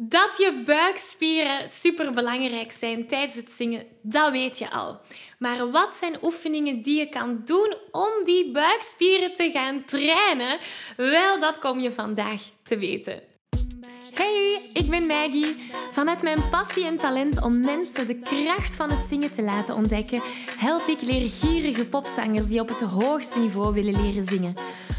Dat je buikspieren super belangrijk zijn tijdens het zingen, dat weet je al. Maar wat zijn oefeningen die je kan doen om die buikspieren te gaan trainen? Wel, dat kom je vandaag te weten. Hey, ik ben Maggie. Vanuit mijn passie en talent om mensen de kracht van het zingen te laten ontdekken, help ik leergierige popzangers die op het hoogste niveau willen leren zingen.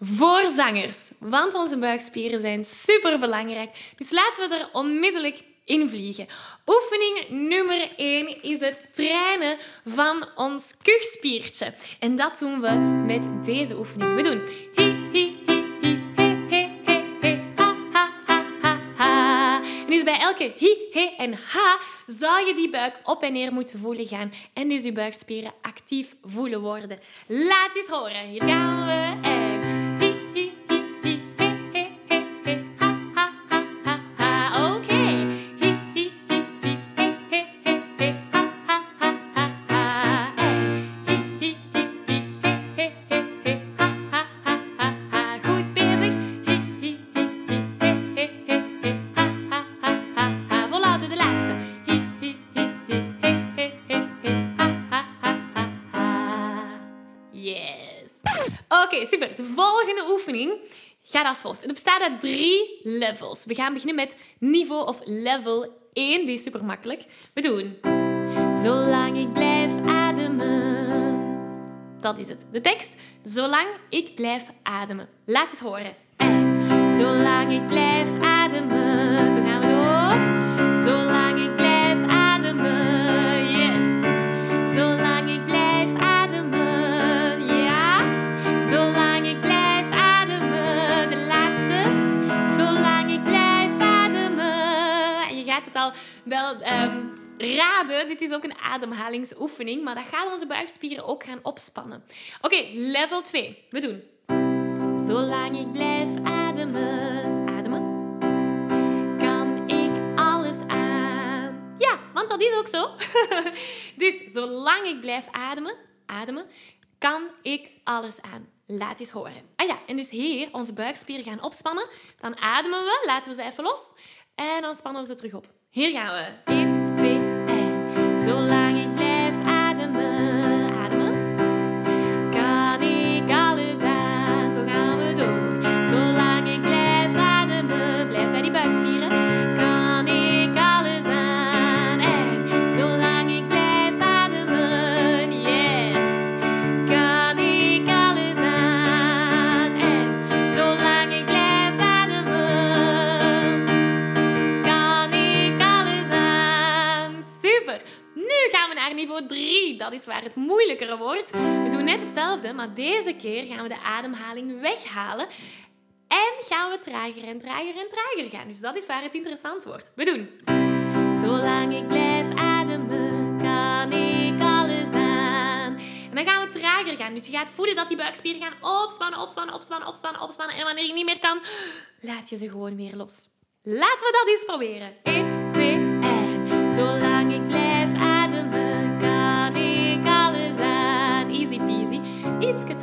voor zangers. Want onze buikspieren zijn super belangrijk. Dus laten we er onmiddellijk in vliegen. Oefening nummer 1 is het trainen van ons kuchspiertje. En dat doen we met deze oefening. We doen hi, hi, hi, he, he, he, he, ha, ha, ha, ha. En dus bij elke hi, he en ha zou je die buik op en neer moeten voelen gaan. En dus je buikspieren actief voelen worden. Laat eens horen. Hier gaan we. En gaat als volgt. Het bestaat uit drie levels. We gaan beginnen met niveau of level 1. Die is super makkelijk. We doen... Zolang ik blijf ademen. Dat is het. De tekst. Zolang ik blijf ademen. Laat het horen. En zolang ik blijf ademen. Wel ehm, raden. Dit is ook een ademhalingsoefening. Maar dat gaat onze buikspieren ook gaan opspannen. Oké, level 2. We doen. Zolang ik blijf ademen. Ademen. Kan ik alles aan. Ja, want dat is ook zo. dus zolang ik blijf ademen. Ademen. Kan ik alles aan. Laat eens horen. Ah ja, en dus hier onze buikspieren gaan opspannen. Dan ademen we. Laten we ze even los. En dan spannen we ze terug op. Hier gaan we. 1, 2 en... Zolang ik blijf Nu gaan we naar niveau 3. Dat is waar het moeilijker wordt. We doen net hetzelfde, maar deze keer gaan we de ademhaling weghalen. En gaan we trager en trager en trager gaan. Dus dat is waar het interessant wordt. We doen. Zolang ik blijf ademen, kan ik alles aan. En dan gaan we trager gaan. Dus je gaat voelen dat die buikspieren gaan opspannen, opspannen, opspannen, opspannen, opspannen. En wanneer je niet meer kan, laat je ze gewoon weer los. Laten we dat eens proberen. 1, 2 en. Zolang ik blijf peasy. Ietske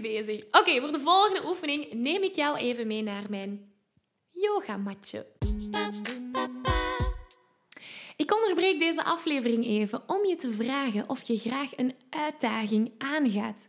bezig. Oké, voor de volgende oefening neem ik jou even mee naar mijn yogamatje. Ik onderbreek deze aflevering even om je te vragen of je graag een uitdaging aangaat.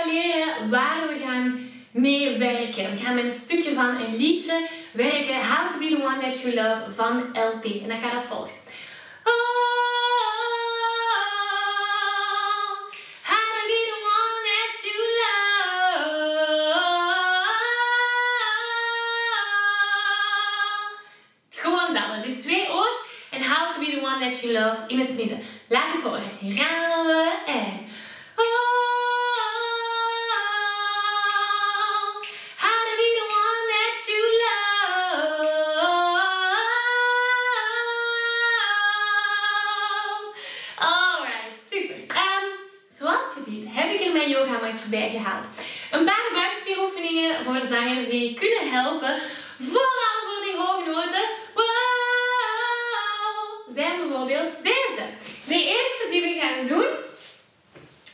waar we gaan mee werken. We gaan met een stukje van een liedje werken. How to be the one that you love van LP. En dat gaat als volgt. That You Love in het midden. Laat het horen. Gaan we en... heb ik er mijn yogamatje bij gehaald. Een paar buikspieroefeningen voor zangers die kunnen helpen. Vooral voor die hoge noten. Wow! Zijn bijvoorbeeld deze. De eerste die we gaan doen,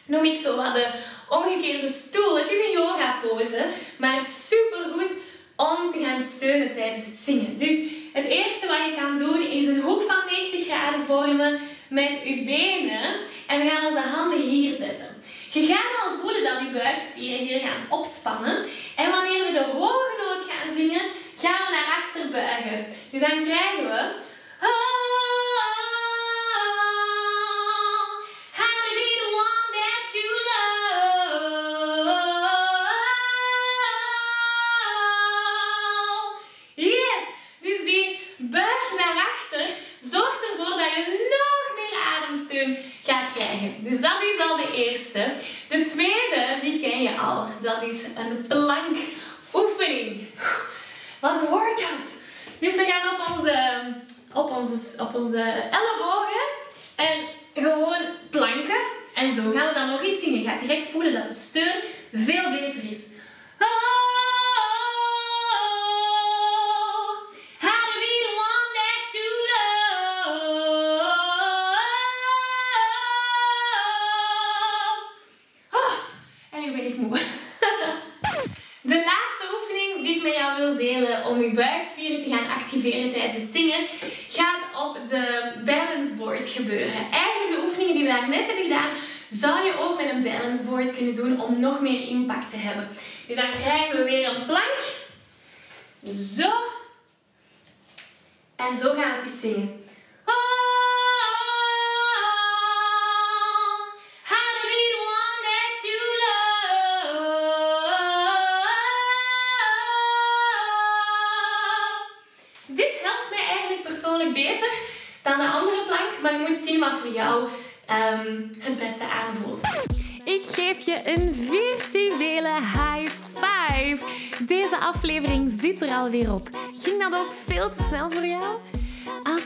noem ik zo wat de omgekeerde stoel. Het is een yoga pose, maar super goed om te gaan steunen tijdens het zingen. Dus het eerste wat je kan doen is een hoek van 90 graden vormen met je benen. En we gaan onze handen hier zetten. Je gaat al voelen dat die buikspieren hier gaan opspannen. En wanneer we de hoge noot gaan zingen, gaan we naar achter buigen. Dus dan krijgen we... Dus dat is al de eerste. De tweede, die ken je al. Dat is een plankoefening. Wat een workout. Dus we gaan op onze, op onze, op onze ellebogen en gewoon planken. En zo gaan we dan nog eens zingen. Je gaat direct voelen dat de steun veel beter is. om je buikspieren te gaan activeren tijdens het zingen, gaat op de balance board gebeuren. Eigenlijk de oefeningen die we daar net hebben gedaan, zou je ook met een balance board kunnen doen om nog meer impact te hebben. Dus dan krijgen we weer een plank. Zo. En zo gaan we het eens zingen. beter dan de andere plank, maar je moet zien wat voor jou um, het beste aanvoelt. Ik geef je een virtuele high five. Deze aflevering zit er alweer op. Ging dat ook veel te snel voor jou?